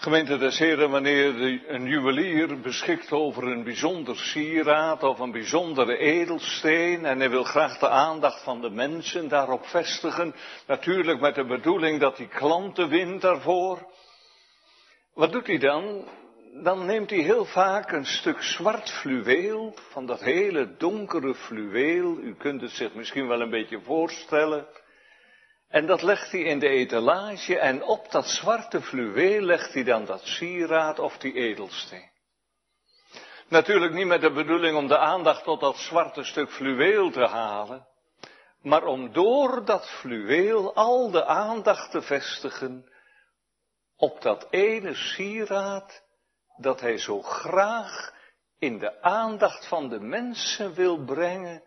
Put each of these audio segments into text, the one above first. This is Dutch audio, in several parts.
Gemeente des Heren, wanneer een juwelier beschikt over een bijzonder sieraad of een bijzondere edelsteen en hij wil graag de aandacht van de mensen daarop vestigen, natuurlijk met de bedoeling dat hij klanten wint daarvoor. Wat doet hij dan? Dan neemt hij heel vaak een stuk zwart fluweel, van dat hele donkere fluweel, u kunt het zich misschien wel een beetje voorstellen, en dat legt hij in de etalage en op dat zwarte fluweel legt hij dan dat sieraad of die edelsteen. Natuurlijk niet met de bedoeling om de aandacht tot dat zwarte stuk fluweel te halen, maar om door dat fluweel al de aandacht te vestigen op dat ene sieraad dat hij zo graag in de aandacht van de mensen wil brengen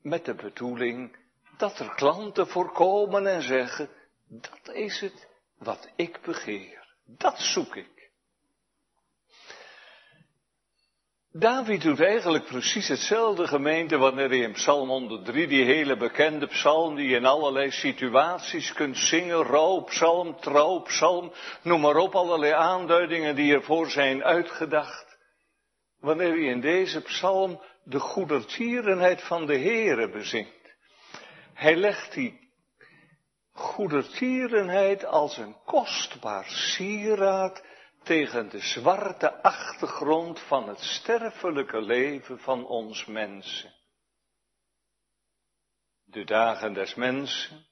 met de bedoeling dat er klanten voorkomen en zeggen, dat is het wat ik begeer. Dat zoek ik. David doet eigenlijk precies hetzelfde gemeente wanneer hij in Psalm 103, die hele bekende psalm die je in allerlei situaties kunt zingen, rouwpsalm, trouwpsalm, noem maar op, allerlei aanduidingen die ervoor zijn uitgedacht. Wanneer hij in deze psalm de goedertierenheid van de Heere bezingt. Hij legt die goedertierenheid als een kostbaar sieraad tegen de zwarte achtergrond van het sterfelijke leven van ons mensen. De dagen des mensen,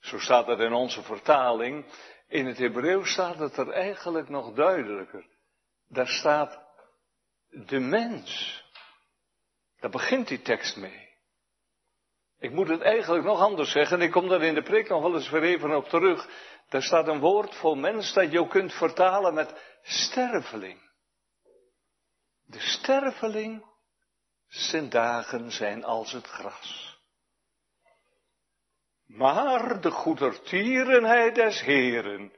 zo staat het in onze vertaling, in het Hebreeuws staat het er eigenlijk nog duidelijker. Daar staat de mens. Daar begint die tekst mee. Ik moet het eigenlijk nog anders zeggen, ik kom daar in de preek nog wel eens weer even op terug. Daar staat een woord voor mens dat je ook kunt vertalen met sterveling. De sterveling, zijn dagen zijn als het gras. Maar de goedertierenheid des Heren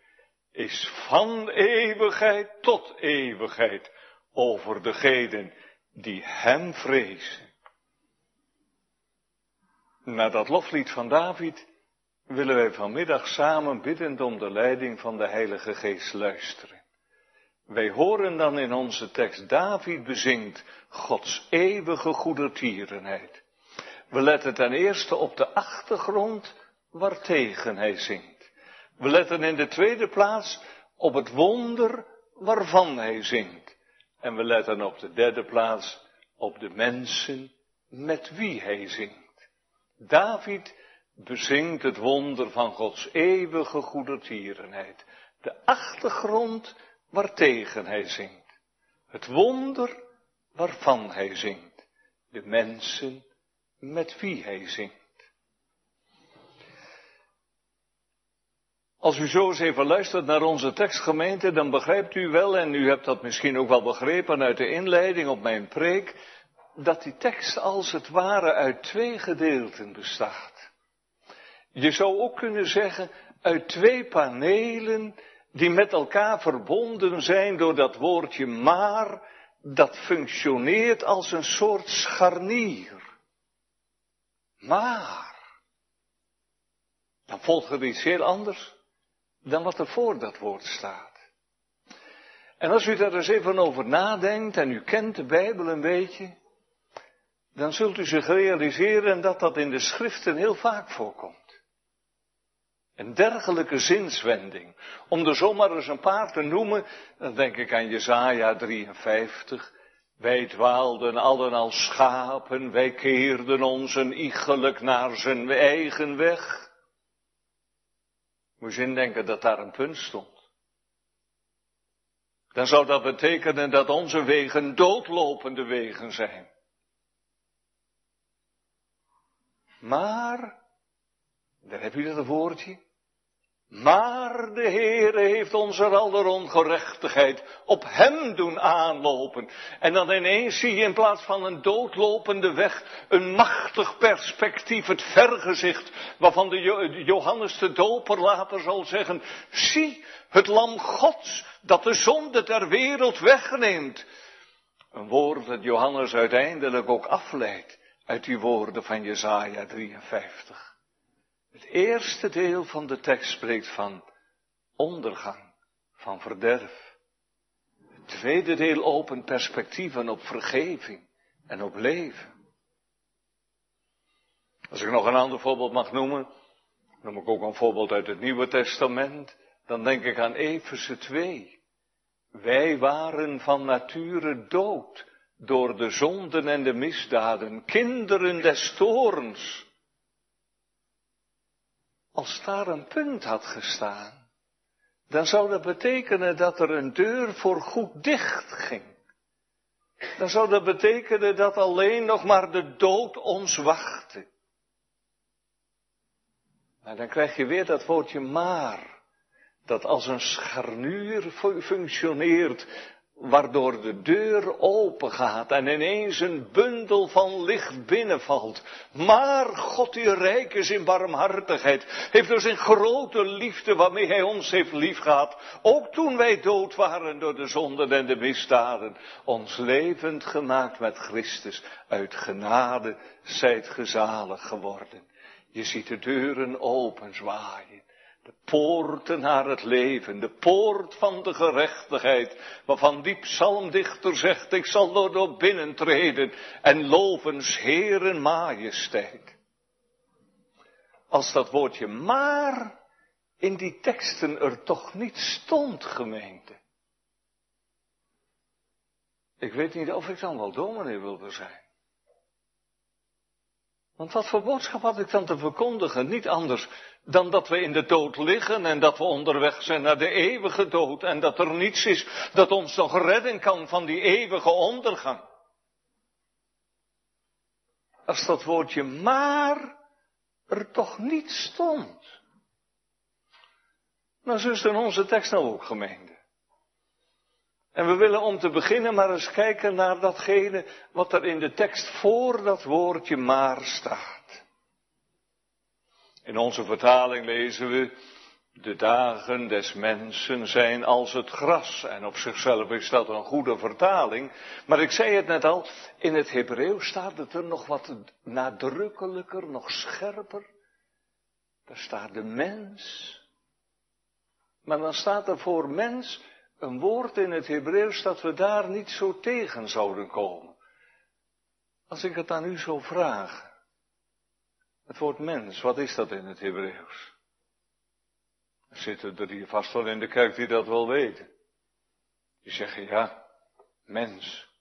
is van eeuwigheid tot eeuwigheid over degenen die hem vrezen. Na dat loflied van David willen wij vanmiddag samen biddend om de leiding van de Heilige Geest luisteren. Wij horen dan in onze tekst David bezingt Gods eeuwige goedertierenheid. We letten ten eerste op de achtergrond waartegen hij zingt. We letten in de tweede plaats op het wonder waarvan hij zingt. En we letten op de derde plaats op de mensen met wie hij zingt. David bezingt het wonder van Gods eeuwige goedertierenheid. De achtergrond waartegen hij zingt. Het wonder waarvan hij zingt. De mensen met wie hij zingt. Als u zo eens even luistert naar onze tekstgemeente, dan begrijpt u wel, en u hebt dat misschien ook wel begrepen uit de inleiding op mijn preek, dat die tekst als het ware uit twee gedeelten bestaat. Je zou ook kunnen zeggen uit twee panelen die met elkaar verbonden zijn door dat woordje maar, dat functioneert als een soort scharnier. Maar, dan volgt er iets heel anders dan wat er voor dat woord staat. En als u daar eens even over nadenkt en u kent de Bijbel een beetje, dan zult u zich realiseren dat dat in de schriften heel vaak voorkomt. Een dergelijke zinswending. Om er zomaar eens een paar te noemen, dan denk ik aan Jesaja 53. Wij dwaalden allen als schapen, wij keerden ons een iegelijk naar zijn eigen weg. Moet je indenken dat daar een punt stond. Dan zou dat betekenen dat onze wegen doodlopende wegen zijn. Maar, daar heb je dat woordje. Maar de Heere heeft onze aller ongerechtigheid op hem doen aanlopen. En dan ineens zie je in plaats van een doodlopende weg een machtig perspectief, het vergezicht, waarvan de Johannes de Doper later zal zeggen, zie het lam Gods dat de zonde ter wereld wegneemt. Een woord dat Johannes uiteindelijk ook afleidt uit die woorden van Jesaja 53. Het eerste deel van de tekst spreekt van ondergang, van verderf. Het tweede deel opent perspectieven op vergeving en op leven. Als ik nog een ander voorbeeld mag noemen, noem ik ook een voorbeeld uit het Nieuwe Testament, dan denk ik aan Efeze 2. Wij waren van nature dood door de zonden en de misdaden, kinderen des toorns. Als daar een punt had gestaan, dan zou dat betekenen dat er een deur voor goed dicht ging. Dan zou dat betekenen dat alleen nog maar de dood ons wachtte. Maar dan krijg je weer dat woordje maar dat als een scharnuur functioneert, waardoor de deur open gaat en ineens een bundel van licht binnenvalt. Maar God die rijk is in barmhartigheid, heeft door zijn grote liefde waarmee hij ons heeft liefgehad, ook toen wij dood waren door de zonden en de misdaden, ons levend gemaakt met Christus, uit genade zijt gezalig geworden. Je ziet de deuren open zwaaien. De poorten naar het leven, de poort van de gerechtigheid, waarvan die psalmdichter zegt, ik zal er door binnentreden en lovens Heeren majesteit. Als dat woordje maar in die teksten er toch niet stond, gemeente. Ik weet niet of ik dan wel dominee wilde zijn. Want wat voor boodschap had ik dan te verkondigen? Niet anders dan dat we in de dood liggen en dat we onderweg zijn naar de eeuwige dood en dat er niets is dat ons nog redden kan van die eeuwige ondergang. Als dat woordje maar er toch niet stond. Nou, zo is in onze tekst nou ook gemeende. En we willen om te beginnen maar eens kijken naar datgene wat er in de tekst voor dat woordje maar staat. In onze vertaling lezen we, de dagen des mensen zijn als het gras. En op zichzelf is dat een goede vertaling. Maar ik zei het net al, in het Hebreeuws staat het er nog wat nadrukkelijker, nog scherper. Daar staat de mens. Maar dan staat er voor mens een woord in het Hebreeuws dat we daar niet zo tegen zouden komen. Als ik het aan u zou vragen. Het woord mens, wat is dat in het Hebreeuws? Er zitten er hier vast wel in de kerk die dat wel weten. Die zeggen ja, mens.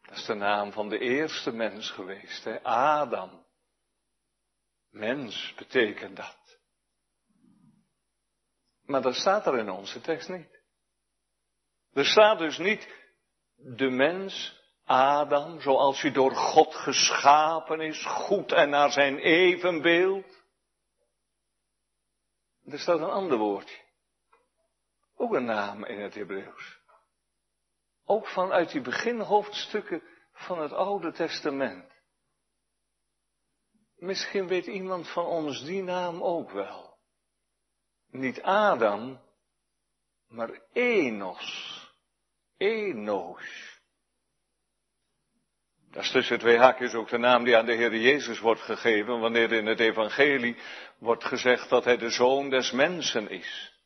Dat is de naam van de eerste mens geweest, hè? Adam. Mens betekent dat. Maar dat staat er in onze tekst niet. Er staat dus niet de mens, Adam, zoals hij door God geschapen is, goed en naar zijn evenbeeld. Er staat een ander woordje. Ook een naam in het Hebreeuws. Ook vanuit die beginhoofdstukken van het Oude Testament. Misschien weet iemand van ons die naam ook wel. Niet Adam, maar Enos. Enos. Dat is tussen twee haakjes ook de naam die aan de Heer Jezus wordt gegeven, wanneer in het evangelie wordt gezegd dat hij de zoon des mensen is.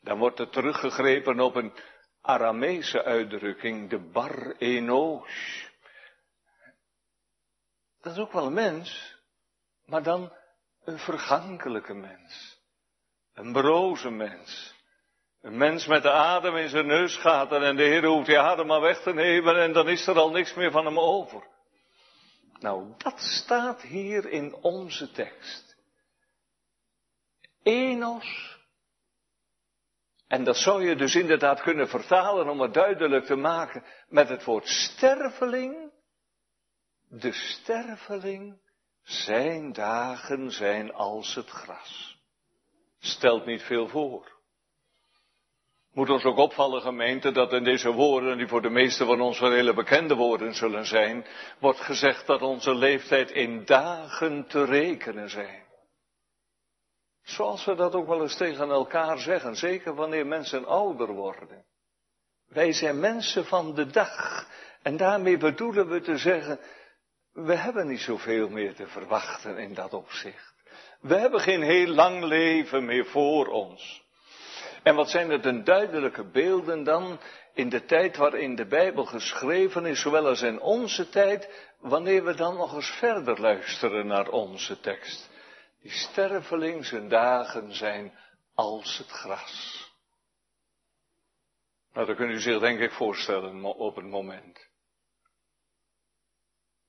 Dan wordt er teruggegrepen op een Arameese uitdrukking, de bar enos. Dat is ook wel een mens, maar dan een vergankelijke mens. Een broze mens. Een mens met de adem in zijn neus gaat en de Heer hoeft die adem maar weg te nemen en dan is er al niks meer van hem over. Nou, dat staat hier in onze tekst. Enos. En dat zou je dus inderdaad kunnen vertalen om het duidelijk te maken met het woord sterveling. De sterveling, zijn dagen zijn als het gras. Stelt niet veel voor. Moet ons ook opvallen, gemeente, dat in deze woorden, die voor de meesten van ons wel hele bekende woorden zullen zijn, wordt gezegd dat onze leeftijd in dagen te rekenen zijn. Zoals we dat ook wel eens tegen elkaar zeggen, zeker wanneer mensen ouder worden. Wij zijn mensen van de dag. En daarmee bedoelen we te zeggen, we hebben niet zoveel meer te verwachten in dat opzicht. We hebben geen heel lang leven meer voor ons. En wat zijn het een duidelijke beelden dan in de tijd waarin de Bijbel geschreven is, zowel als in onze tijd, wanneer we dan nog eens verder luisteren naar onze tekst. Die sterveling zijn dagen zijn als het gras. Nou, dat kunt u zich denk ik voorstellen op het moment.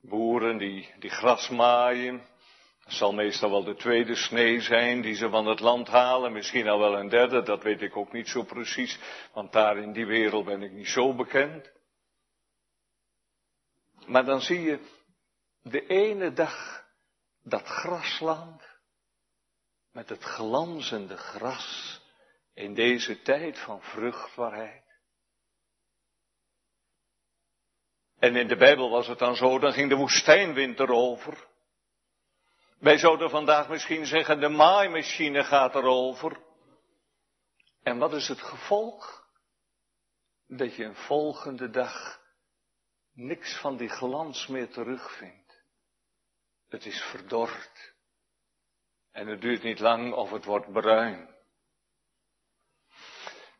Boeren die, die gras maaien, dat zal meestal wel de tweede snee zijn die ze van het land halen, misschien al wel een derde, dat weet ik ook niet zo precies, want daar in die wereld ben ik niet zo bekend. Maar dan zie je de ene dag dat grasland met het glanzende gras in deze tijd van vruchtbaarheid. En in de Bijbel was het dan zo, dan ging de woestijnwind erover. Wij zouden vandaag misschien zeggen, de maaimachine gaat erover. En wat is het gevolg? Dat je een volgende dag niks van die glans meer terugvindt. Het is verdord. En het duurt niet lang of het wordt bruin.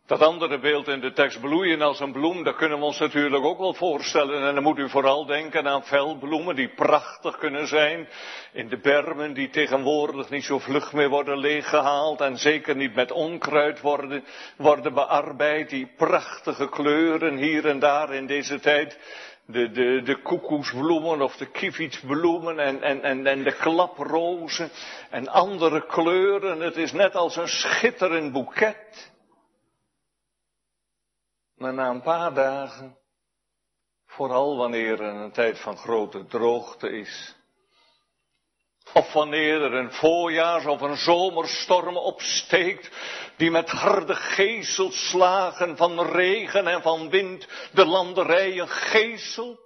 Dat andere beeld in de tekst bloeien als een bloem, dat kunnen we ons natuurlijk ook wel voorstellen. En dan moet u vooral denken aan veldbloemen die prachtig kunnen zijn. In de bermen die tegenwoordig niet zo vlug meer worden leeggehaald en zeker niet met onkruid worden, worden bearbeid. Die prachtige kleuren hier en daar in deze tijd. De, de, de koekoesbloemen of de kievitsbloemen en, en, en, en de klaprozen en andere kleuren. Het is net als een schitterend boeket. Maar na een paar dagen, vooral wanneer er een tijd van grote droogte is, of wanneer er een voorjaars- of een zomerstorm opsteekt, die met harde gezelslagen van regen en van wind de landerijen geeselt,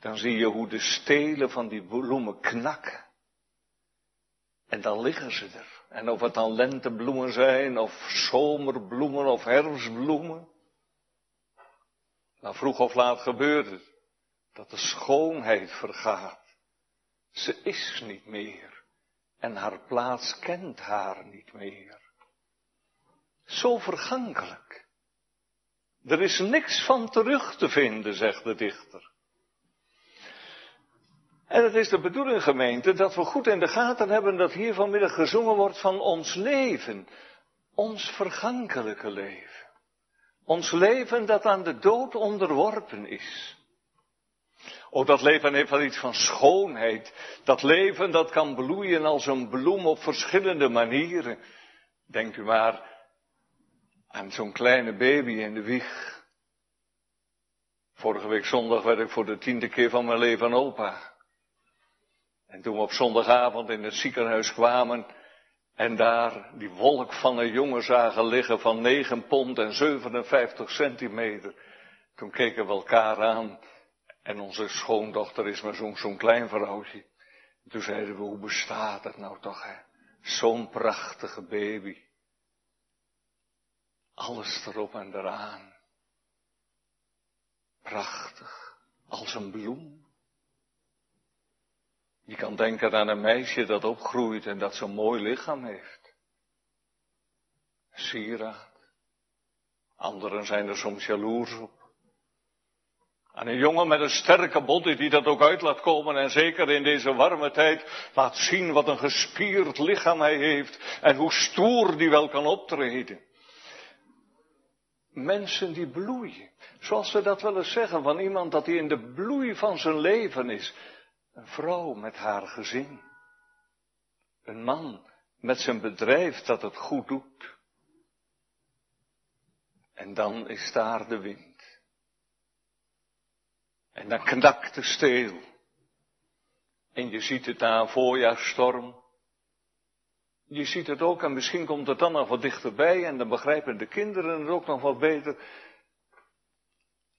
dan zie je hoe de stelen van die bloemen knakken. En dan liggen ze er. En of het dan lentebloemen zijn, of zomerbloemen, of herfstbloemen. Maar vroeg of laat gebeurt het. Dat de schoonheid vergaat. Ze is niet meer. En haar plaats kent haar niet meer. Zo vergankelijk. Er is niks van terug te vinden, zegt de dichter. En het is de bedoeling, gemeente, dat we goed in de gaten hebben dat hier vanmiddag gezongen wordt van ons leven. Ons vergankelijke leven. Ons leven dat aan de dood onderworpen is. Oh, dat leven heeft wel iets van schoonheid. Dat leven dat kan bloeien als een bloem op verschillende manieren. Denk u maar aan zo'n kleine baby in de wieg. Vorige week zondag werd ik voor de tiende keer van mijn leven opa. En toen we op zondagavond in het ziekenhuis kwamen en daar die wolk van een jongen zagen liggen van 9 pond en 57 centimeter, toen keken we elkaar aan en onze schoondochter is maar zo'n zo'n klein vrouwtje. En toen zeiden we, hoe bestaat het nou toch, hè? Zo'n prachtige baby. Alles erop en eraan. Prachtig, als een bloem. Je kan denken aan een meisje dat opgroeit en dat zo'n mooi lichaam heeft. Sieraad. Anderen zijn er soms jaloers op. Aan een jongen met een sterke body die dat ook uit laat komen en zeker in deze warme tijd laat zien wat een gespierd lichaam hij heeft en hoe stoer die wel kan optreden. Mensen die bloeien, zoals ze dat wel eens zeggen van iemand dat hij in de bloei van zijn leven is. Een vrouw met haar gezin. Een man met zijn bedrijf dat het goed doet. En dan is daar de wind. En dan knakt de steel. En je ziet het een voorjaarsstorm. Je ziet het ook, en misschien komt het dan nog wat dichterbij, en dan begrijpen de kinderen het ook nog wat beter.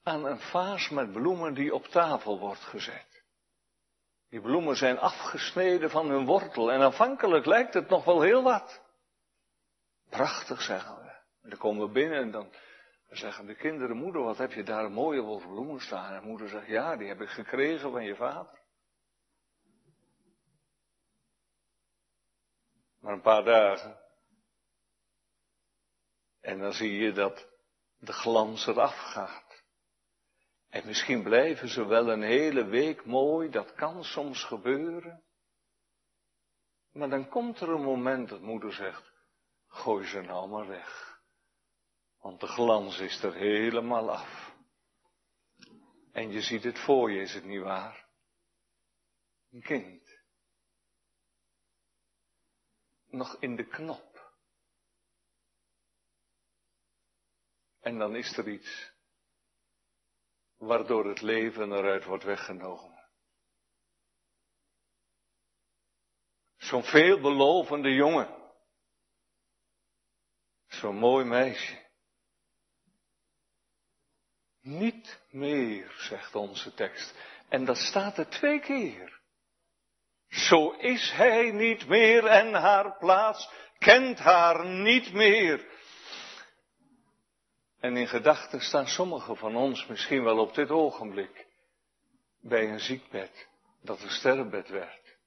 Aan een vaas met bloemen die op tafel wordt gezet. Die bloemen zijn afgesneden van hun wortel en aanvankelijk lijkt het nog wel heel wat. Prachtig, zeggen we. En dan komen we binnen en dan zeggen de kinderen, moeder, wat heb je daar mooie wolf bloemen staan? En moeder zegt, ja, die heb ik gekregen van je vader. Maar een paar dagen, En dan zie je dat de glans eraf gaat. En misschien blijven ze wel een hele week mooi, dat kan soms gebeuren. Maar dan komt er een moment dat moeder zegt, gooi ze nou maar weg. Want de glans is er helemaal af. En je ziet het voor je, is het niet waar? Een kind. Nog in de knop. En dan is er iets waardoor het leven eruit wordt weggenomen. Zo'n veelbelovende jongen. Zo'n mooi meisje. Niet meer, zegt onze tekst. En dat staat er twee keer. Zo is hij niet meer en haar plaats kent haar niet meer. En in gedachten staan sommigen van ons misschien wel op dit ogenblik bij een ziekbed dat een sterrenbed werd.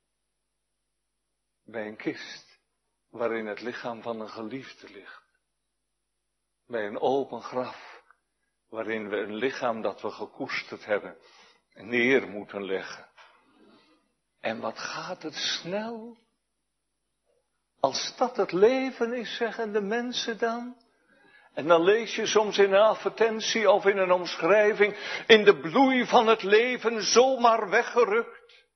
Bij een kist waarin het lichaam van een geliefde ligt. Bij een open graf waarin we een lichaam dat we gekoesterd hebben neer moeten leggen. En wat gaat het snel? Als dat het leven is, zeggen de mensen dan. En dan lees je soms in een advertentie of in een omschrijving, in de bloei van het leven zomaar weggerukt.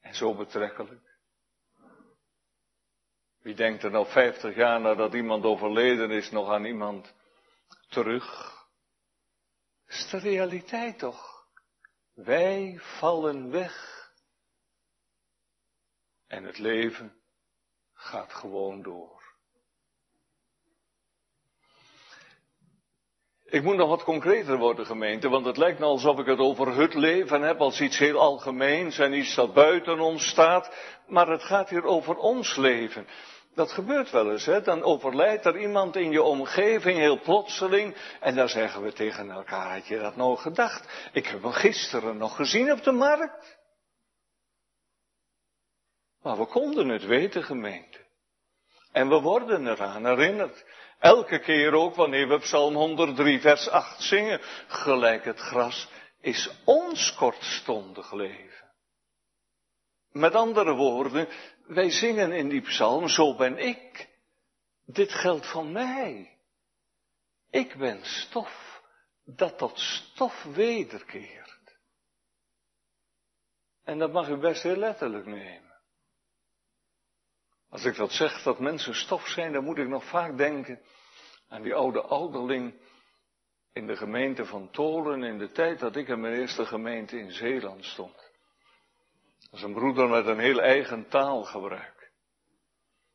En zo betrekkelijk. Wie denkt er nou vijftig jaar nadat iemand overleden is nog aan iemand terug? Dat is de realiteit toch? Wij vallen weg. En het leven gaat gewoon door. Ik moet nog wat concreter worden, gemeente, want het lijkt nou alsof ik het over het leven heb als iets heel algemeens en iets dat buiten ons staat, maar het gaat hier over ons leven. Dat gebeurt wel eens, hè? Dan overlijdt er iemand in je omgeving heel plotseling. En dan zeggen we tegen elkaar, had je dat nou gedacht? Ik heb hem gisteren nog gezien op de markt. Maar we konden het weten, gemeente. En we worden eraan herinnerd. Elke keer ook wanneer we Psalm 103, vers 8 zingen. Gelijk het gras is ons kortstondig leven. Met andere woorden, wij zingen in die psalm, zo ben ik. Dit geldt van mij. Ik ben stof dat tot stof wederkeert. En dat mag u best heel letterlijk nemen. Als ik dat zeg dat mensen stof zijn, dan moet ik nog vaak denken aan die oude ouderling in de gemeente van Tolen in de tijd dat ik in mijn eerste gemeente in Zeeland stond. Dat een broeder met een heel eigen taalgebruik.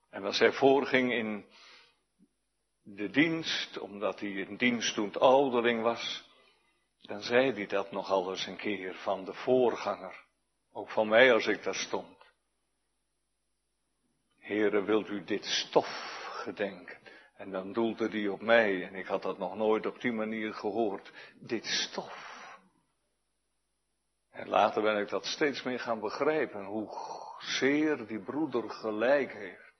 En als hij voorging in de dienst, omdat hij in dienst toen ouderling was, dan zei hij dat nogal eens een keer van de voorganger. Ook van mij als ik daar stond. Heere, wilt u dit stof gedenken? En dan doelde hij op mij, en ik had dat nog nooit op die manier gehoord. Dit stof. En later ben ik dat steeds meer gaan begrijpen, hoe zeer die broeder gelijk heeft.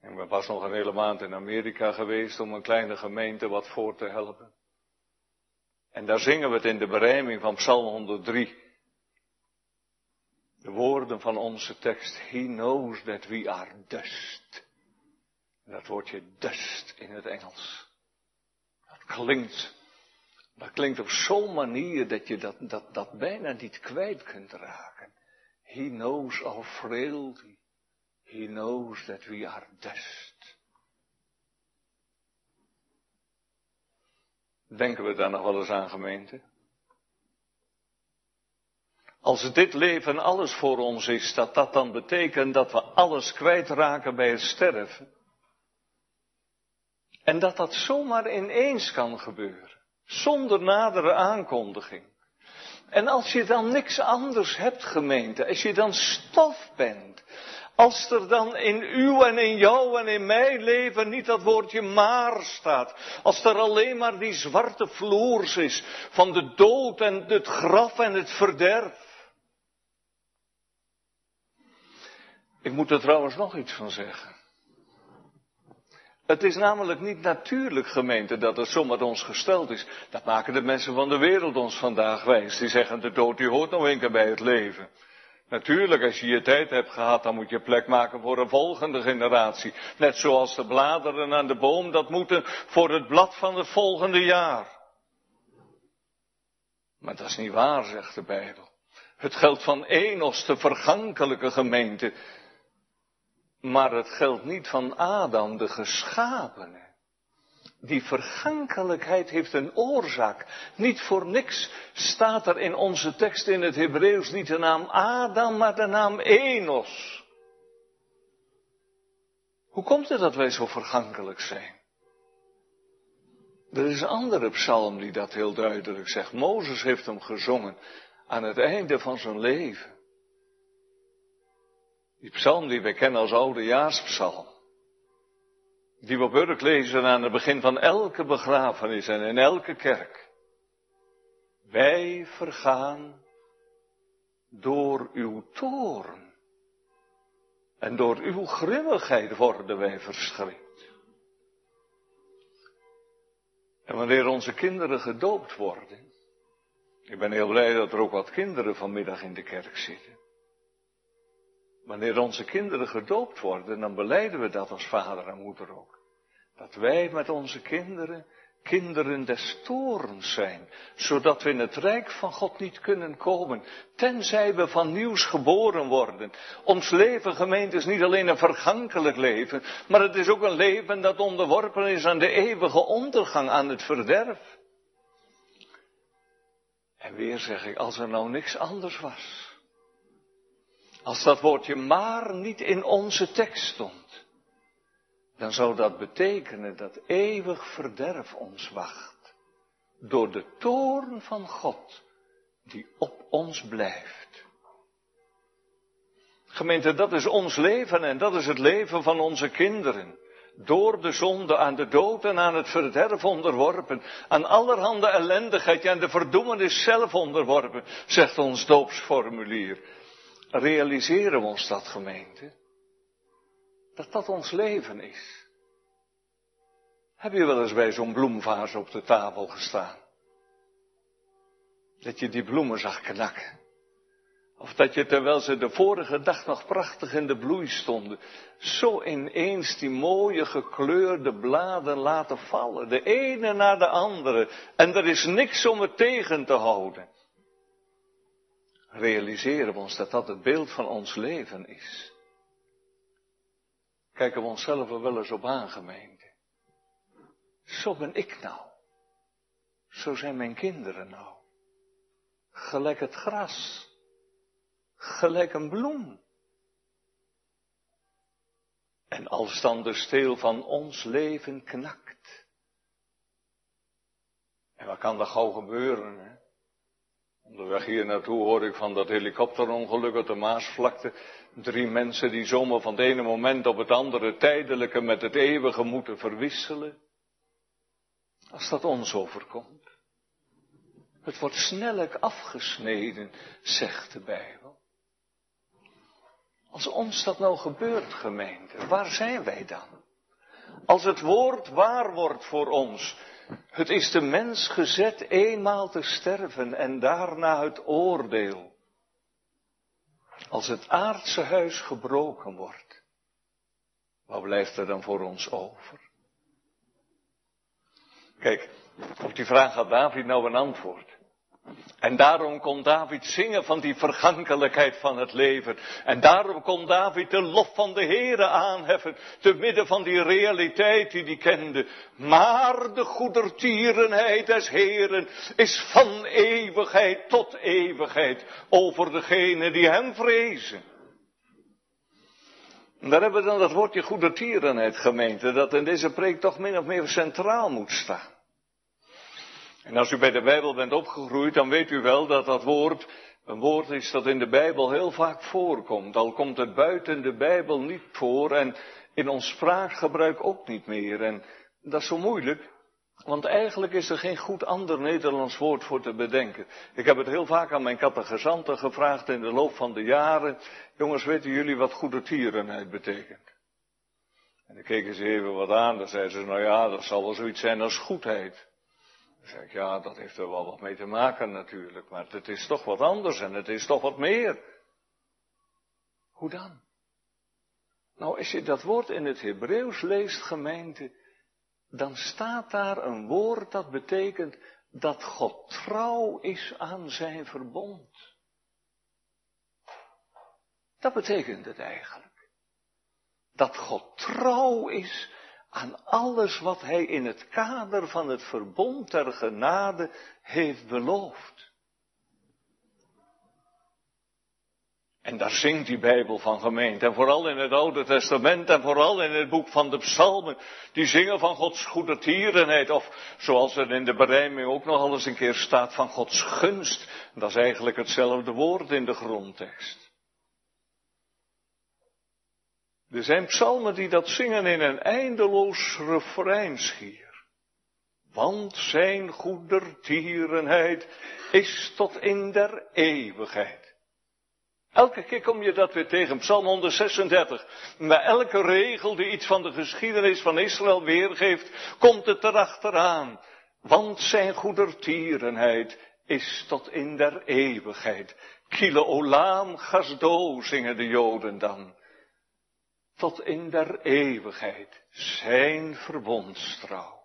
En ik was nog een hele maand in Amerika geweest om een kleine gemeente wat voor te helpen. En daar zingen we het in de berijming van Psalm 103. De woorden van onze tekst. He knows that we are dust. Dat woordje dust in het Engels. Dat klinkt dat klinkt op zo'n manier dat je dat, dat, dat bijna niet kwijt kunt raken. He knows our frailty. He knows that we are dust. Denken we daar nog wel eens aan, gemeente? Als dit leven alles voor ons is, dat dat dan betekent dat we alles kwijtraken bij het sterven. En dat dat zomaar ineens kan gebeuren. Zonder nadere aankondiging. En als je dan niks anders hebt, gemeente, als je dan stof bent, als er dan in u en in jou en in mijn leven niet dat woordje maar staat, als er alleen maar die zwarte vloers is van de dood en het graf en het verderf. Ik moet er trouwens nog iets van zeggen. Het is namelijk niet natuurlijk, gemeente, dat het met ons gesteld is. Dat maken de mensen van de wereld ons vandaag wijs. Die zeggen, de dood die hoort nog een keer bij het leven. Natuurlijk, als je je tijd hebt gehad, dan moet je plek maken voor een volgende generatie. Net zoals de bladeren aan de boom dat moeten voor het blad van het volgende jaar. Maar dat is niet waar, zegt de Bijbel. Het geldt van Enos, de vergankelijke gemeente. Maar het geldt niet van Adam, de geschapene. Die vergankelijkheid heeft een oorzaak. Niet voor niks staat er in onze tekst in het Hebreeuws niet de naam Adam, maar de naam Enos. Hoe komt het dat wij zo vergankelijk zijn? Er is een andere psalm die dat heel duidelijk zegt. Mozes heeft hem gezongen aan het einde van zijn leven. Die psalm die wij kennen als oudejaarspsalm. Die we op lezen aan het begin van elke begrafenis en in elke kerk. Wij vergaan door uw toorn. En door uw grimmigheid worden wij verschrikt. En wanneer onze kinderen gedoopt worden. Ik ben heel blij dat er ook wat kinderen vanmiddag in de kerk zitten. Wanneer onze kinderen gedoopt worden, dan beleiden we dat als vader en moeder ook. Dat wij met onze kinderen kinderen des torens zijn, zodat we in het rijk van God niet kunnen komen, tenzij we van nieuws geboren worden. Ons leven, gemeente, is niet alleen een vergankelijk leven, maar het is ook een leven dat onderworpen is aan de eeuwige ondergang, aan het verderf. En weer zeg ik, als er nou niks anders was, als dat woordje maar niet in onze tekst stond, dan zou dat betekenen dat eeuwig verderf ons wacht. Door de toorn van God die op ons blijft. Gemeente, dat is ons leven en dat is het leven van onze kinderen. Door de zonde aan de dood en aan het verderf onderworpen. Aan allerhande ellendigheid en de verdoemenis zelf onderworpen, zegt ons doopsformulier. Realiseren we ons dat, gemeente? Dat dat ons leven is. Heb je wel eens bij zo'n bloemvaas op de tafel gestaan? Dat je die bloemen zag knakken. Of dat je terwijl ze de vorige dag nog prachtig in de bloei stonden, zo ineens die mooie gekleurde bladen laten vallen, de ene na de andere, en er is niks om het tegen te houden realiseren we ons dat dat het beeld van ons leven is. Kijken we onszelf er wel eens op aan, gemeente. Zo ben ik nou. Zo zijn mijn kinderen nou. Gelijk het gras. Gelijk een bloem. En als dan de steel van ons leven knakt. En wat kan er gauw gebeuren, hè? Onderweg hier naartoe hoor ik van dat helikopterongeluk op de Maasvlakte. Drie mensen die zomaar van het ene moment op het andere tijdelijke met het eeuwige moeten verwisselen. Als dat ons overkomt. Het wordt snellijk afgesneden, zegt de Bijbel. Als ons dat nou gebeurt, gemeente, waar zijn wij dan? Als het woord waar wordt voor ons, het is de mens gezet eenmaal te sterven en daarna het oordeel. Als het aardse huis gebroken wordt, wat blijft er dan voor ons over? Kijk, op die vraag had David nou een antwoord. En daarom kon David zingen van die vergankelijkheid van het leven. En daarom kon David de lof van de Heere aanheffen, te midden van die realiteit die hij kende. Maar de goedertierenheid des Heeren is van eeuwigheid tot eeuwigheid over degene die hem vrezen. En daar hebben we dan dat woordje goedertierenheid gemeente, dat in deze preek toch min of meer centraal moet staan. En als u bij de Bijbel bent opgegroeid, dan weet u wel dat dat woord een woord is dat in de Bijbel heel vaak voorkomt. Al komt het buiten de Bijbel niet voor en in ons spraakgebruik ook niet meer. En dat is zo moeilijk, want eigenlijk is er geen goed ander Nederlands woord voor te bedenken. Ik heb het heel vaak aan mijn catechizanten gevraagd in de loop van de jaren. Jongens, weten jullie wat goede tierenheid betekent? En dan keken ze even wat aan, dan zeiden ze, nou ja, dat zal wel zoiets zijn als goedheid. Dan zei ik, ja, dat heeft er wel wat mee te maken natuurlijk, maar het is toch wat anders en het is toch wat meer. Hoe dan? Nou, als je dat woord in het Hebreeuws leest, gemeente, dan staat daar een woord dat betekent dat God trouw is aan zijn verbond. Dat betekent het eigenlijk. Dat God trouw is aan alles wat Hij in het kader van het verbond ter genade heeft beloofd. En daar zingt die Bijbel van gemeente. En vooral in het Oude Testament en vooral in het boek van de Psalmen. Die zingen van Gods goedertierenheid. Of zoals er in de berijming ook nog eens een keer staat van Gods gunst. Dat is eigenlijk hetzelfde woord in de grondtekst. Er zijn psalmen die dat zingen in een eindeloos refreinschier. Want zijn goedertierenheid is tot in der eeuwigheid. Elke keer kom je dat weer tegen, Psalm 136. Bij elke regel die iets van de geschiedenis van Israël weergeeft, komt het erachteraan. Want zijn goedertierenheid is tot in der eeuwigheid. Kile olam gasdo zingen de Joden dan. Tot in der eeuwigheid. Zijn verbondstrouw.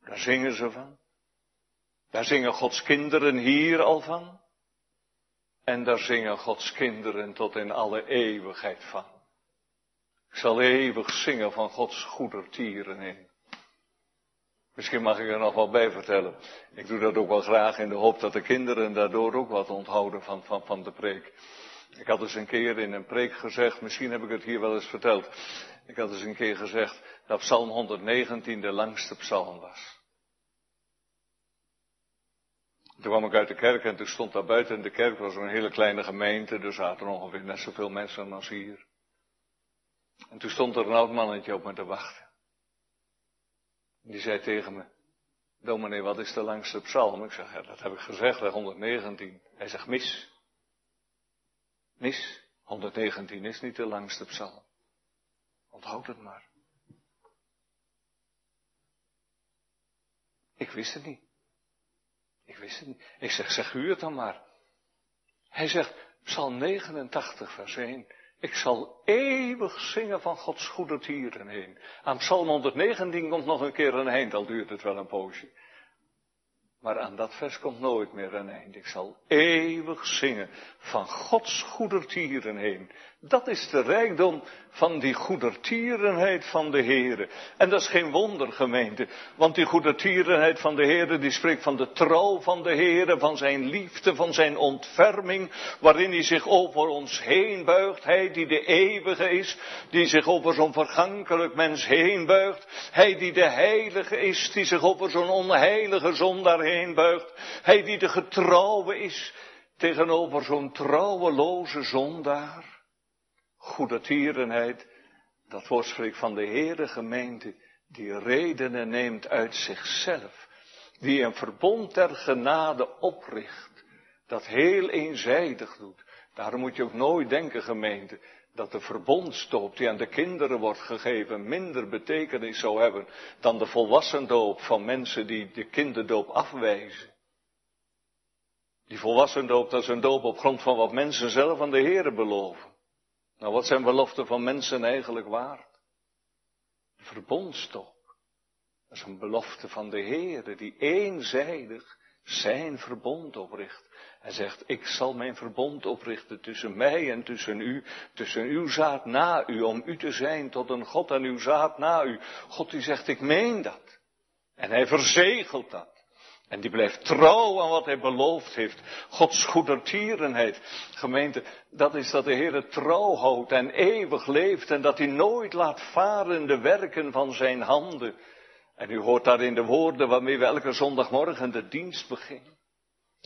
Daar zingen ze van. Daar zingen Gods kinderen hier al van. En daar zingen Gods kinderen tot in alle eeuwigheid van. Ik zal eeuwig zingen van Gods goedertieren in. Misschien mag ik er nog wel bij vertellen. Ik doe dat ook wel graag in de hoop dat de kinderen daardoor ook wat onthouden van, van, van de preek. Ik had eens een keer in een preek gezegd, misschien heb ik het hier wel eens verteld. Ik had eens een keer gezegd dat Psalm 119 de langste psalm was. Toen kwam ik uit de kerk en toen stond daar buiten de kerk, was een hele kleine gemeente, er zaten ongeveer net zoveel mensen als hier. En toen stond er een oud mannetje op me te wachten. Die zei tegen me, dominee, wat is de langste psalm? Ik zeg, ja, dat heb ik gezegd, 119. Hij zegt, mis. Mis, 119 is niet de langste psalm. Onthoud het maar. Ik wist het niet. Ik wist het niet. Ik zeg, zeg u het dan maar. Hij zegt, Psalm 89, vers 1. Ik zal eeuwig zingen van Gods goedertieren heen. Aan Psalm 119 komt nog een keer een eind, al duurt het wel een poosje. Maar aan dat vers komt nooit meer een eind. Ik zal eeuwig zingen van Gods goedertieren heen. Dat is de rijkdom van die goedertierenheid van de Heere. En dat is geen wonder, gemeente. Want die goedertierenheid van de Heere, die spreekt van de trouw van de Heere, van zijn liefde, van zijn ontferming, waarin hij zich over ons heen buigt. Hij die de eeuwige is, die zich over zo'n vergankelijk mens heen buigt. Hij die de heilige is, die zich over zo'n onheilige zondaar heen buigt. Hij die de getrouwe is, tegenover zo'n trouweloze zondaar goedertierenheid, dat woord spreekt van de Heere gemeente, die redenen neemt uit zichzelf, die een verbond ter genade opricht, dat heel eenzijdig doet. Daarom moet je ook nooit denken, gemeente, dat de verbondstoop die aan de kinderen wordt gegeven minder betekenis zou hebben dan de volwassendoop van mensen die de kinderdoop afwijzen. Die volwassendoop, dat is een doop op grond van wat mensen zelf aan de Heere beloven. Nou, wat zijn beloften van mensen eigenlijk waard? Verbondstop. Dat is een belofte van de Heer die eenzijdig zijn verbond opricht. Hij zegt, ik zal mijn verbond oprichten tussen mij en tussen u, tussen uw zaad na u, om u te zijn tot een God en uw zaad na u. God die zegt, ik meen dat. En hij verzegelt dat. En die blijft trouw aan wat hij beloofd heeft. Gods goedertierenheid. Gemeente, dat is dat de Heer trouw houdt en eeuwig leeft en dat hij nooit laat varen de werken van zijn handen. En u hoort daarin de woorden waarmee we elke zondagmorgen de dienst beginnen.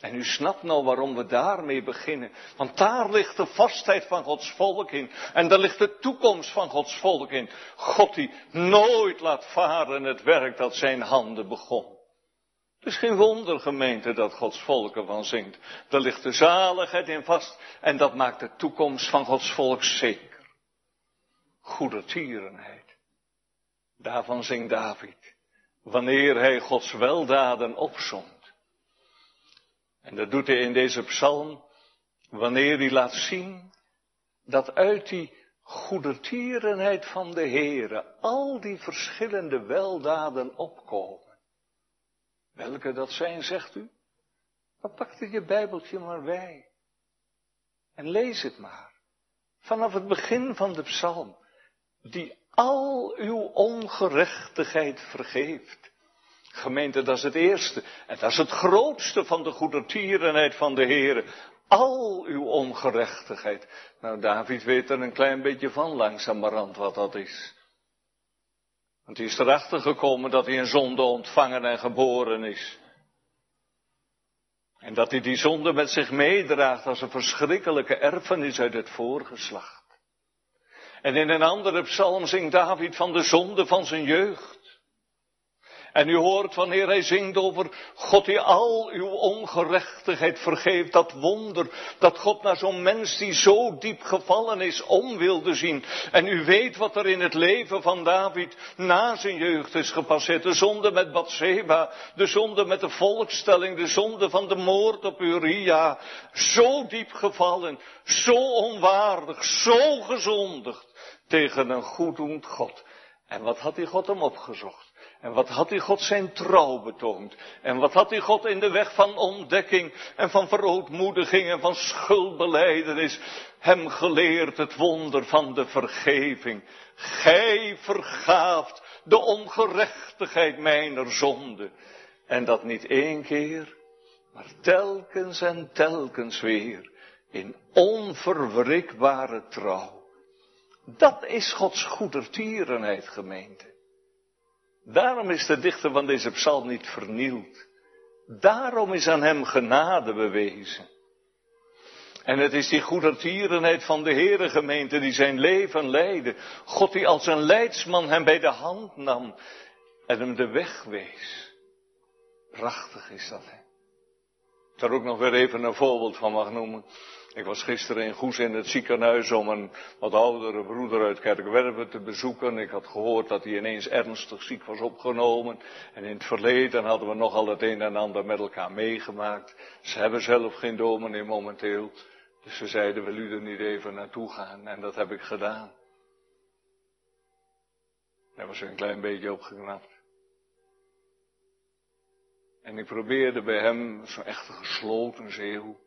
En u snapt nou waarom we daarmee beginnen. Want daar ligt de vastheid van Gods volk in. En daar ligt de toekomst van Gods volk in. God die nooit laat varen het werk dat zijn handen begon. Het is geen wonder, gemeente, dat Gods volk ervan zingt. Daar ligt de zaligheid in vast en dat maakt de toekomst van Gods volk zeker. goedertierenheid. Daarvan zingt David, wanneer hij Gods weldaden opzomt. En dat doet hij in deze psalm, wanneer hij laat zien dat uit die goedertierenheid van de Heere al die verschillende weldaden opkomen. Welke dat zijn, zegt u? Dan pakt u je Bijbeltje maar bij. En lees het maar. Vanaf het begin van de psalm. Die al uw ongerechtigheid vergeeft. Gemeente, dat is het eerste. En dat is het grootste van de goedertierenheid van de Heere. Al uw ongerechtigheid. Nou, David weet er een klein beetje van langzamerhand wat dat is. Want hij is erachter gekomen dat hij een zonde ontvangen en geboren is. En dat hij die zonde met zich meedraagt als een verschrikkelijke erfenis uit het voorgeslacht. En in een andere psalm zingt David van de zonde van zijn jeugd. En u hoort wanneer hij zingt over God die al uw ongerechtigheid vergeeft, dat wonder, dat God naar zo'n mens die zo diep gevallen is om wilde zien. En u weet wat er in het leven van David na zijn jeugd is gepasseerd. De zonde met Bathseba, de zonde met de volkstelling, de zonde van de moord op Uria. Zo diep gevallen, zo onwaardig, zo gezondigd tegen een goeddoend God. En wat had die God hem opgezocht? En wat had die God zijn trouw betoond? En wat had die God in de weg van ontdekking en van verootmoediging en van schuldbeleidenis hem geleerd het wonder van de vergeving? Gij vergaaft de ongerechtigheid mijner zonde. En dat niet één keer, maar telkens en telkens weer in onverwrikbare trouw. Dat is Gods goedertierenheid, gemeente. Daarom is de dichter van deze psalm niet vernield. Daarom is aan hem genade bewezen. En het is die goedertierenheid van de Heere gemeente die zijn leven leidde. God die als een leidsman hem bij de hand nam en hem de weg wees. Prachtig is dat, hè. Ik daar ook nog weer even een voorbeeld van mag noemen. Ik was gisteren in Goes in het ziekenhuis om een wat oudere broeder uit Kerkwerven te bezoeken. Ik had gehoord dat hij ineens ernstig ziek was opgenomen. En in het verleden hadden we nogal het een en ander met elkaar meegemaakt. Ze hebben zelf geen dominee momenteel. Dus ze zeiden, wil u er niet even naartoe gaan? En dat heb ik gedaan. Hij was een klein beetje opgeknapt. En ik probeerde bij hem zo'n echte gesloten zeeuw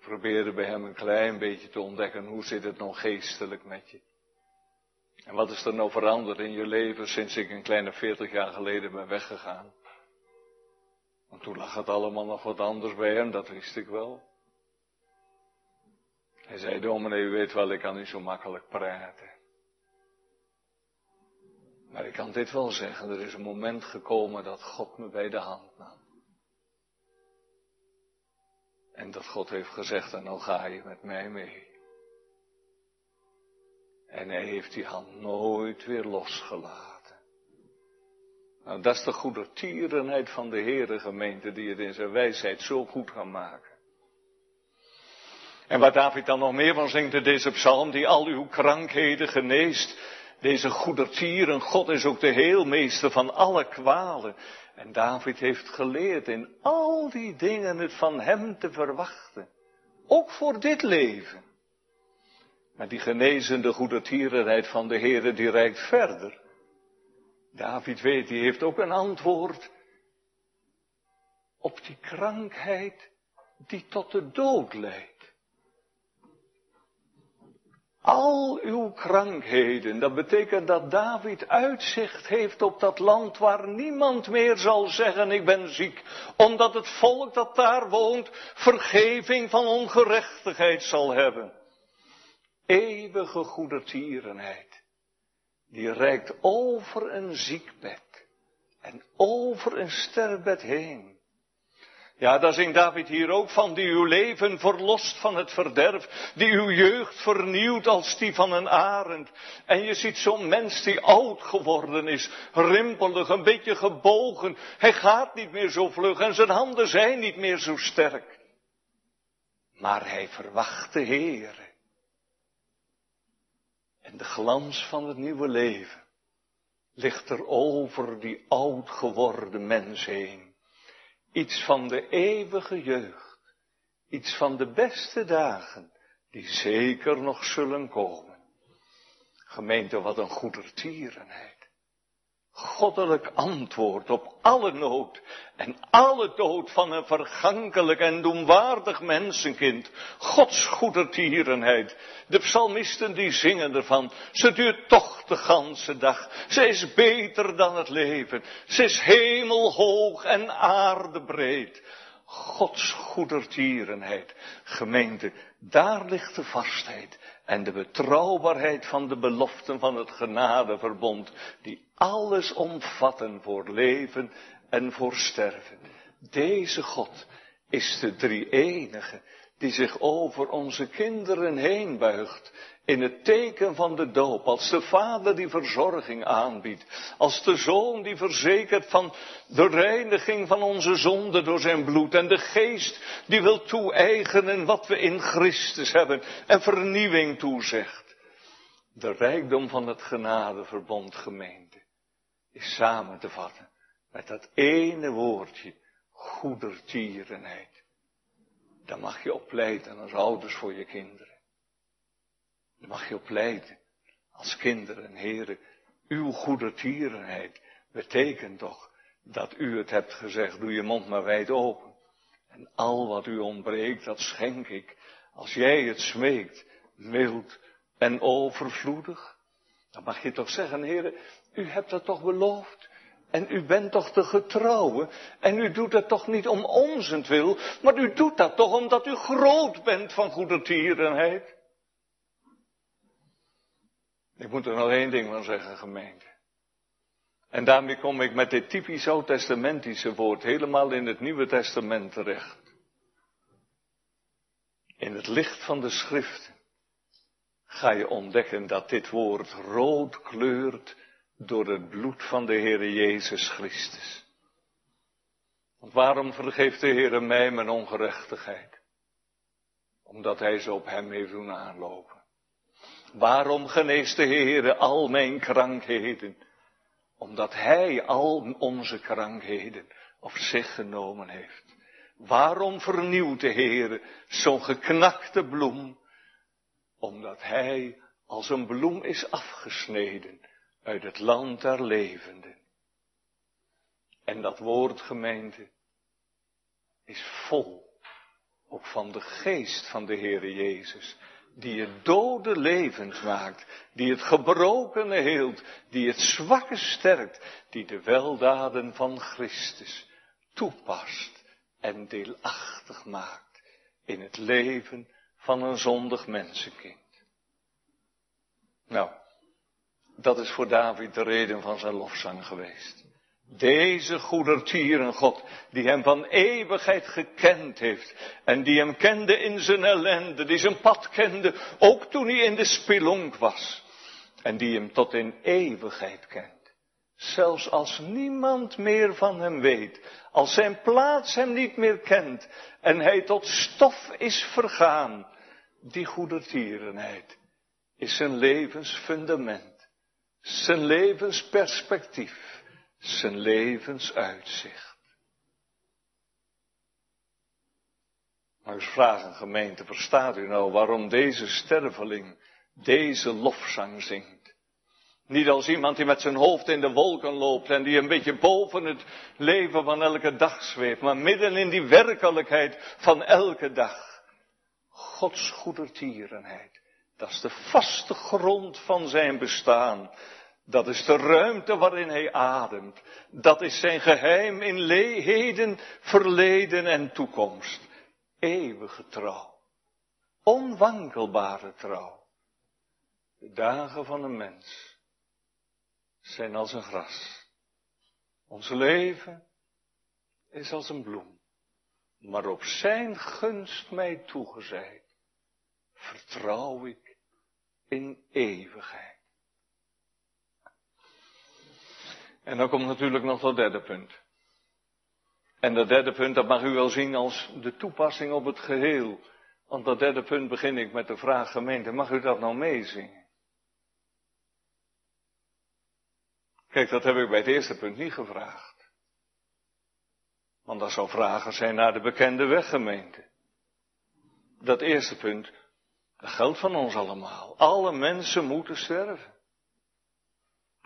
probeerde bij hem een klein beetje te ontdekken, hoe zit het nou geestelijk met je? En wat is er nou veranderd in je leven sinds ik een kleine veertig jaar geleden ben weggegaan? Want toen lag het allemaal nog wat anders bij hem, dat wist ik wel. Hij zei, dominee, u weet wel, ik kan niet zo makkelijk praten. Maar ik kan dit wel zeggen, er is een moment gekomen dat God me bij de hand nam. En dat God heeft gezegd, en dan ga je met mij mee. En hij heeft die hand nooit weer losgelaten. Nou, dat is de goedertierenheid van de Heere gemeente, die het in zijn wijsheid zo goed kan maken. En waar David dan nog meer van zingt in deze psalm, die al uw krankheden geneest. Deze goedertieren, God is ook de heelmeester van alle kwalen. En David heeft geleerd in al die dingen het van hem te verwachten. Ook voor dit leven. Maar die genezende goedertierenheid van de Heer, die reikt verder. David weet, die heeft ook een antwoord op die krankheid die tot de dood leidt. Al uw krankheden, dat betekent dat David uitzicht heeft op dat land waar niemand meer zal zeggen ik ben ziek, omdat het volk dat daar woont vergeving van ongerechtigheid zal hebben. Eeuwige goedertierenheid, die reikt over een ziekbed en over een sterfbed heen. Ja, daar zingt David hier ook van, die uw leven verlost van het verderf, die uw jeugd vernieuwt als die van een arend. En je ziet zo'n mens die oud geworden is, rimpelig, een beetje gebogen. Hij gaat niet meer zo vlug en zijn handen zijn niet meer zo sterk. Maar hij verwacht de Heere. En de glans van het nieuwe leven ligt er over die oud geworden mens heen. Iets van de eeuwige jeugd. Iets van de beste dagen die zeker nog zullen komen. Gemeente, wat een goedertierenheid goddelijk antwoord op alle nood en alle dood van een vergankelijk en doenwaardig mensenkind. Gods goedertierenheid. De psalmisten die zingen ervan. Ze duurt toch de ganse dag. Ze is beter dan het leven. Ze is hemelhoog en aardebreed. Gods goedertierenheid. Gemeente, daar ligt de vastheid en de betrouwbaarheid van de beloften van het genadeverbond, die alles omvatten voor leven en voor sterven. Deze God is de drie enige die zich over onze kinderen heen buigt in het teken van de doop, als de vader die verzorging aanbiedt, als de zoon die verzekert van de reiniging van onze zonde door zijn bloed en de geest die wil toe-eigenen wat we in Christus hebben en vernieuwing toezegt. De rijkdom van het genadeverbond gemeente is samen te vatten met dat ene woordje goedertierenheid. Daar mag je op pleiten als ouders voor je kinderen. Mag je op pleiten. Als kinderen, heren, uw goedertierenheid betekent toch dat u het hebt gezegd, doe je mond maar wijd open. En al wat u ontbreekt, dat schenk ik. Als jij het smeekt, mild en overvloedig. Dan mag je toch zeggen, heren, u hebt dat toch beloofd. En u bent toch de getrouwe. En u doet dat toch niet om wil, maar u doet dat toch omdat u groot bent van goedertierenheid. Ik moet er nog één ding van zeggen, gemeente. En daarmee kom ik met dit typisch oud-testamentische woord helemaal in het Nieuwe Testament terecht. In het licht van de schriften ga je ontdekken dat dit woord rood kleurt door het bloed van de Heere Jezus Christus. Want waarom vergeeft de Heere mij mijn ongerechtigheid? Omdat Hij ze op Hem heeft doen aanlopen. Waarom geneest de Heere al mijn krankheden? Omdat Hij al onze krankheden op zich genomen heeft. Waarom vernieuwt de Heere zo'n geknakte bloem? Omdat Hij als een bloem is afgesneden uit het land der levenden. En dat woord gemeente is vol ook van de geest van de Heere Jezus die het dode levend maakt, die het gebrokene heelt, die het zwakke sterkt, die de weldaden van Christus toepast en deelachtig maakt in het leven van een zondig mensenkind. Nou, dat is voor David de reden van zijn lofzang geweest. Deze goedertieren God, die hem van eeuwigheid gekend heeft en die hem kende in zijn ellende, die zijn pad kende, ook toen hij in de spelonk was. En die hem tot in eeuwigheid kent. Zelfs als niemand meer van hem weet, als zijn plaats hem niet meer kent en hij tot stof is vergaan, die goedertierenheid is zijn levensfundament, zijn levensperspectief zijn levensuitzicht. Maar eens vragen gemeente, verstaat u nou waarom deze sterveling deze lofzang zingt? Niet als iemand die met zijn hoofd in de wolken loopt en die een beetje boven het leven van elke dag zweeft, maar midden in die werkelijkheid van elke dag. Gods goedertierenheid, dat is de vaste grond van zijn bestaan. Dat is de ruimte waarin hij ademt. Dat is zijn geheim in heden, verleden en toekomst. Eeuwige trouw. Onwankelbare trouw. De dagen van een mens zijn als een gras. Ons leven is als een bloem. Maar op zijn gunst mij toegezeid, vertrouw ik in eeuwigheid. En dan komt natuurlijk nog dat derde punt. En dat derde punt, dat mag u wel zien als de toepassing op het geheel. Want dat derde punt begin ik met de vraag, gemeente, mag u dat nou meezingen? Kijk, dat heb ik bij het eerste punt niet gevraagd. Want dat zou vragen zijn naar de bekende weggemeente. Dat eerste punt, dat geldt van ons allemaal. Alle mensen moeten sterven.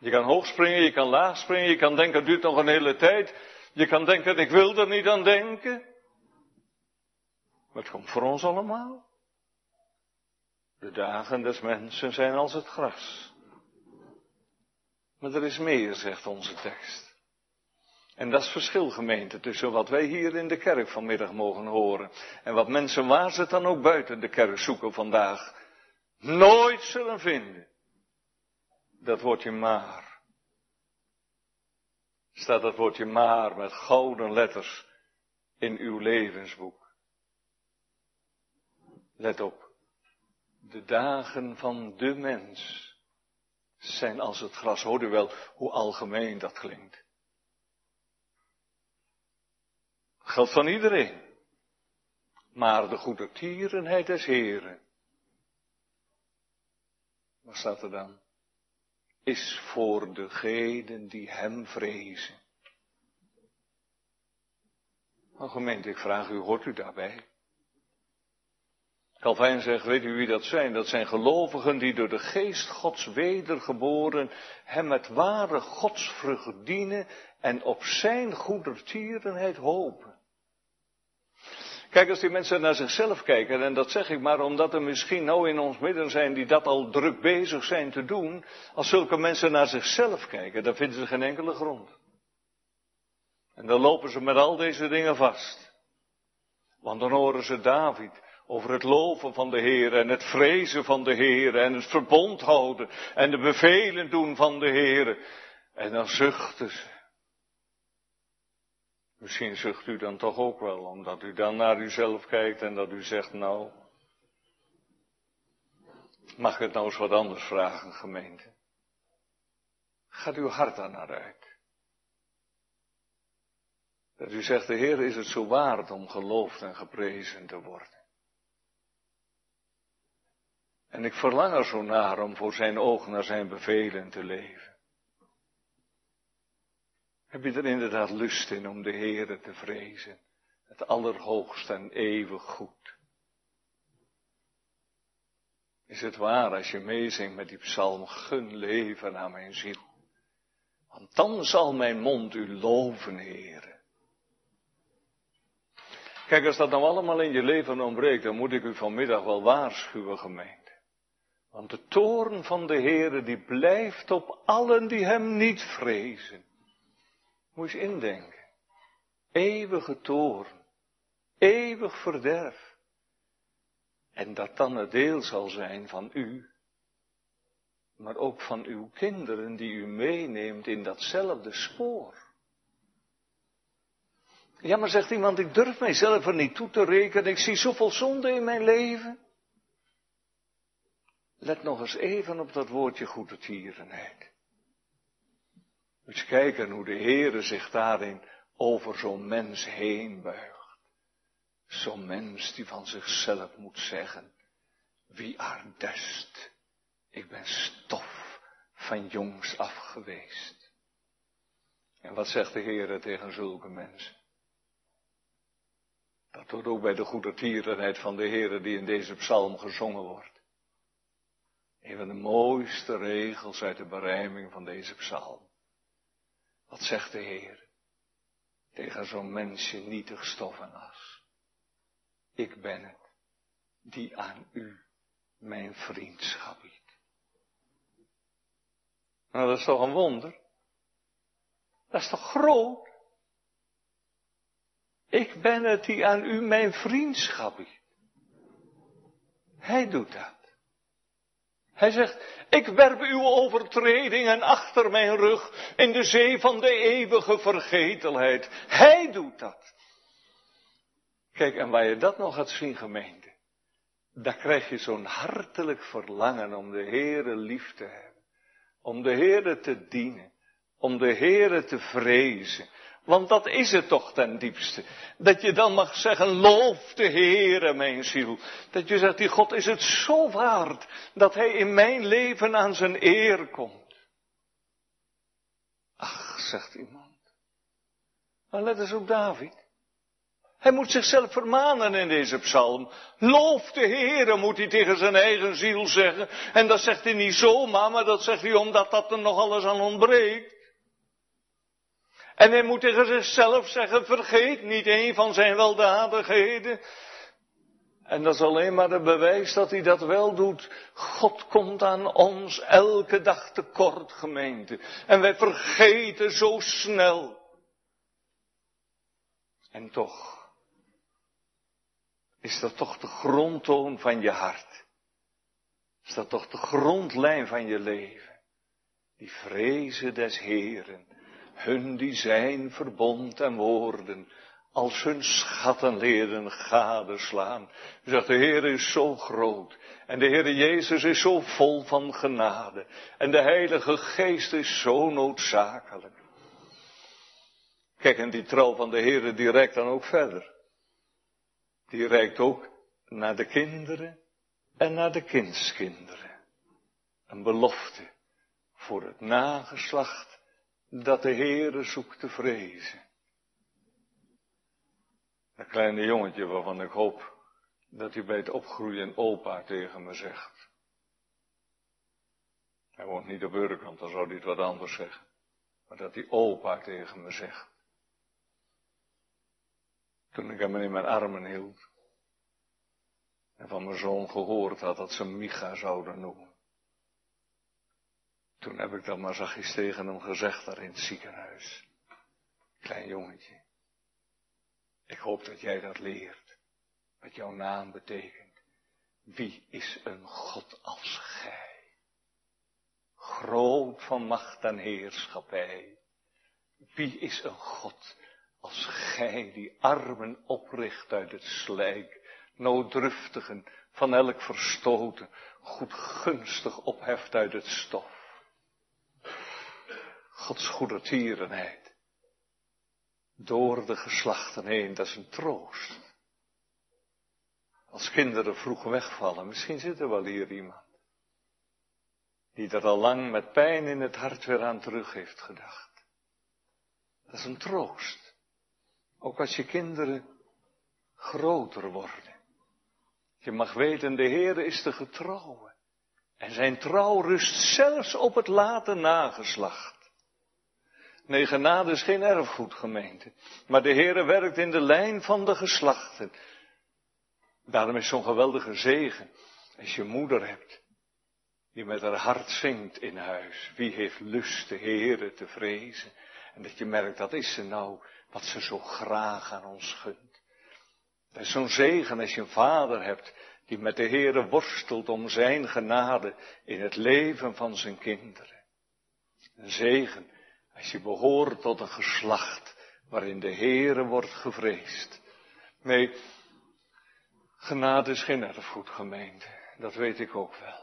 Je kan hoog springen, je kan laag springen, je kan denken het duurt nog een hele tijd. Je kan denken ik wil er niet aan denken. Maar het komt voor ons allemaal. De dagen des mensen zijn als het gras. Maar er is meer, zegt onze tekst. En dat is verschil gemeente tussen wat wij hier in de kerk vanmiddag mogen horen en wat mensen waar ze dan ook buiten de kerk zoeken vandaag nooit zullen vinden. Dat woordje maar. Staat dat woordje maar met gouden letters in uw levensboek. Let op. De dagen van de mens zijn als het gras. Hoort u wel hoe algemeen dat klinkt? Geldt van iedereen. Maar de goede tierenheid des Heren. Wat staat er dan? Is voor degenen die hem vrezen. Nou gemeente, ik vraag u, hoort u daarbij? Calvijn zegt, weet u wie dat zijn? Dat zijn gelovigen die door de geest Gods wedergeboren hem met ware godsvrucht dienen en op zijn goedertierenheid hopen. Kijk, als die mensen naar zichzelf kijken, en dat zeg ik maar omdat er misschien nou in ons midden zijn die dat al druk bezig zijn te doen, als zulke mensen naar zichzelf kijken, dan vinden ze geen enkele grond. En dan lopen ze met al deze dingen vast. Want dan horen ze David, over het loven van de Heer en het vrezen van de Heer en het verbond houden en de bevelen doen van de Heer. En dan zuchten ze. Misschien zucht u dan toch ook wel, omdat u dan naar uzelf kijkt en dat u zegt, nou, mag ik het nou eens wat anders vragen, gemeente? Gaat uw hart daar naar uit? Dat u zegt, de Heer is het zo waard om geloofd en geprezen te worden. En ik verlang er zo naar om voor zijn ogen naar zijn bevelen te leven. Heb je er inderdaad lust in om de Heere te vrezen? Het allerhoogste en eeuwig goed. Is het waar als je meezingt met die psalm, gun leven aan mijn ziel. Want dan zal mijn mond u loven, Heere. Kijk, als dat nou allemaal in je leven ontbreekt, dan moet ik u vanmiddag wel waarschuwen, gemeen. Want de toorn van de Heere die blijft op allen die hem niet vrezen. Moet je indenken. Eeuwige toorn. Eeuwig verderf. En dat dan het deel zal zijn van u. Maar ook van uw kinderen die u meeneemt in datzelfde spoor. Ja, maar zegt iemand, ik durf mijzelf er niet toe te rekenen. Ik zie zoveel zonde in mijn leven. Let nog eens even op dat woordje goedertierenheid. Je kijken hoe de Heere zich daarin over zo'n mens heen buigt. Zo'n mens die van zichzelf moet zeggen, wie aardest, ik ben stof van jongs af geweest. En wat zegt de Heere tegen zulke mensen? Dat hoort ook bij de goedertierenheid van de Heere die in deze psalm gezongen wordt. Een van de mooiste regels uit de berijming van deze psalm. Wat zegt de Heer? Tegen zo'n mensje nietig stof en as. Ik ben het die aan u mijn vriendschap biedt. Nou, dat is toch een wonder? Dat is toch groot? Ik ben het die aan u mijn vriendschap biedt. Hij doet dat. Hij zegt, ik werp uw overtredingen achter mijn rug in de zee van de eeuwige vergetelheid. Hij doet dat. Kijk, en waar je dat nog gaat zien, gemeente, daar krijg je zo'n hartelijk verlangen om de Heere lief te hebben. Om de Heere te dienen. Om de Heere te vrezen. Want dat is het toch ten diepste. Dat je dan mag zeggen, loof de Heere mijn ziel. Dat je zegt, die God is het zo waard dat Hij in mijn leven aan zijn eer komt. zegt iemand. Maar let eens op David. Hij moet zichzelf vermanen in deze psalm. Loof de Heere, moet hij tegen zijn eigen ziel zeggen. En dat zegt hij niet zomaar, maar dat zegt hij omdat dat er nog alles aan ontbreekt. En hij moet tegen zichzelf zeggen, vergeet niet een van zijn weldadigheden. En dat is alleen maar een bewijs dat hij dat wel doet. God komt aan ons elke dag tekort, gemeente. En wij vergeten zo snel. En toch is dat toch de grondtoon van je hart. Is dat toch de grondlijn van je leven. Die vrezen des Heren, hun die zijn verbond en woorden als hun schatten leren gadeslaan. U zegt, de Heer is zo groot. En de Heer Jezus is zo vol van genade. En de Heilige Geest is zo noodzakelijk. Kijk, en die trouw van de Heer die reikt dan ook verder. Die reikt ook naar de kinderen en naar de kindskinderen. Een belofte voor het nageslacht dat de Heere zoekt te vrezen. Een kleine jongetje waarvan ik hoop dat hij bij het opgroeien opa tegen me zegt. Hij woont niet op Urkant, dan zou hij het wat anders zeggen. Maar dat hij opa tegen me zegt. Toen ik hem in mijn armen hield. En van mijn zoon gehoord had dat ze Micha zouden noemen. Toen heb ik dat maar zachtjes tegen hem gezegd daar in het ziekenhuis. Klein jongetje. Ik hoop dat jij dat leert. Wat jouw naam betekent. Wie is een God als gij? Groot van macht en heerschappij. Wie is een God als gij die armen opricht uit het slijk, nooddruftigen van elk verstoten, goedgunstig opheft uit het stof. Gods goedertierenheid door de geslachten heen, dat is een troost. Als kinderen vroeg wegvallen, misschien zit er wel hier iemand. Die er al lang met pijn in het hart weer aan terug heeft gedacht. Dat is een troost. Ook als je kinderen groter worden. Je mag weten, de Heer is de getrouwe. En zijn trouw rust zelfs op het late nageslacht. Nee, genade is geen erfgoed, gemeente. Maar de Heere werkt in de lijn van de geslachten. Daarom is zo'n geweldige zegen als je moeder hebt, die met haar hart zingt in huis. Wie heeft lust de Heere te vrezen? En dat je merkt, dat is ze nou, wat ze zo graag aan ons gunt. Dat is zo'n zegen als je een vader hebt, die met de Heere worstelt om zijn genade in het leven van zijn kinderen. Een zegen als je behoort tot een geslacht waarin de Heere wordt gevreesd. Nee, genade is geen erfgoed gemeente. Dat weet ik ook wel.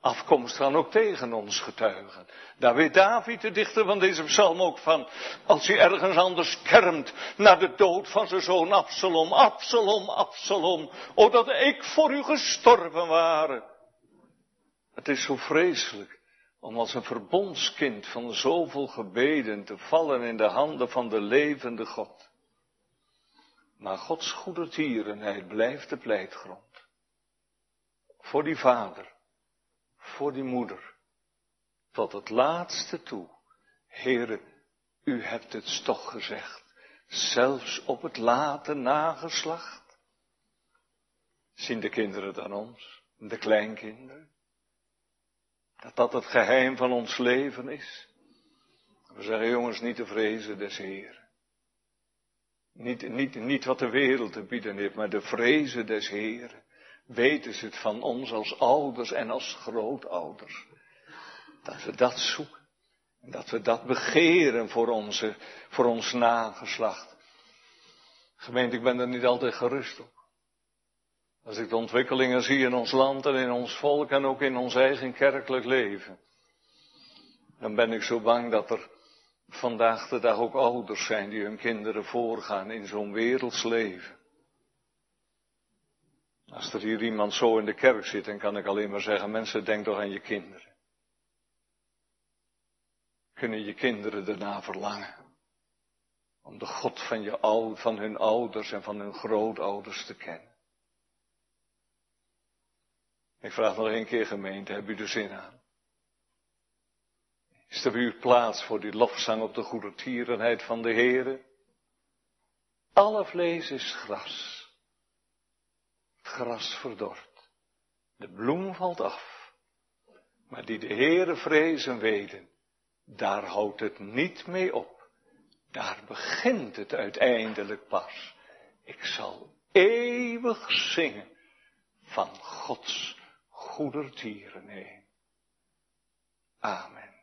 Afkomst kan ook tegen ons getuigen. Daar weet David, de dichter van deze psalm, ook van. Als hij ergens anders kermt naar de dood van zijn zoon Absalom. Absalom, Absalom. O dat ik voor u gestorven waren. Het is zo vreselijk om als een verbondskind van zoveel gebeden te vallen in de handen van de levende God. Maar Gods goedertierenheid blijft de pleitgrond. Voor die vader, voor die moeder, tot het laatste toe. Heere, u hebt het toch gezegd, zelfs op het late nageslacht. Zien de kinderen dan ons, de kleinkinderen? Dat dat het geheim van ons leven is. We zeggen jongens niet te vrezen des Heeren. Niet, niet, niet wat de wereld te bieden heeft, maar de vrezen des Heeren. Weten ze het van ons als ouders en als grootouders. Dat we dat zoeken. En dat we dat begeren voor, onze, voor ons nageslacht. Gemeente, ik ben er niet altijd gerust op. Als ik de ontwikkelingen zie in ons land en in ons volk en ook in ons eigen kerkelijk leven, dan ben ik zo bang dat er vandaag de dag ook ouders zijn die hun kinderen voorgaan in zo'n werelds leven. Als er hier iemand zo in de kerk zit, dan kan ik alleen maar zeggen, mensen, denk toch aan je kinderen. kunnen je kinderen erna verlangen. Om de God van, je, van hun ouders en van hun grootouders te kennen. Ik vraag nog één keer gemeente, heb u er zin aan? Is er bij u plaats voor die lofzang op de goede tierenheid van de Heere? Alle vlees is gras. Het gras verdort. De bloem valt af. Maar die de Heere vrezen weten, daar houdt het niet mee op. Daar begint het uiteindelijk pas. Ik zal eeuwig zingen van Gods goedertieren heen. Amen.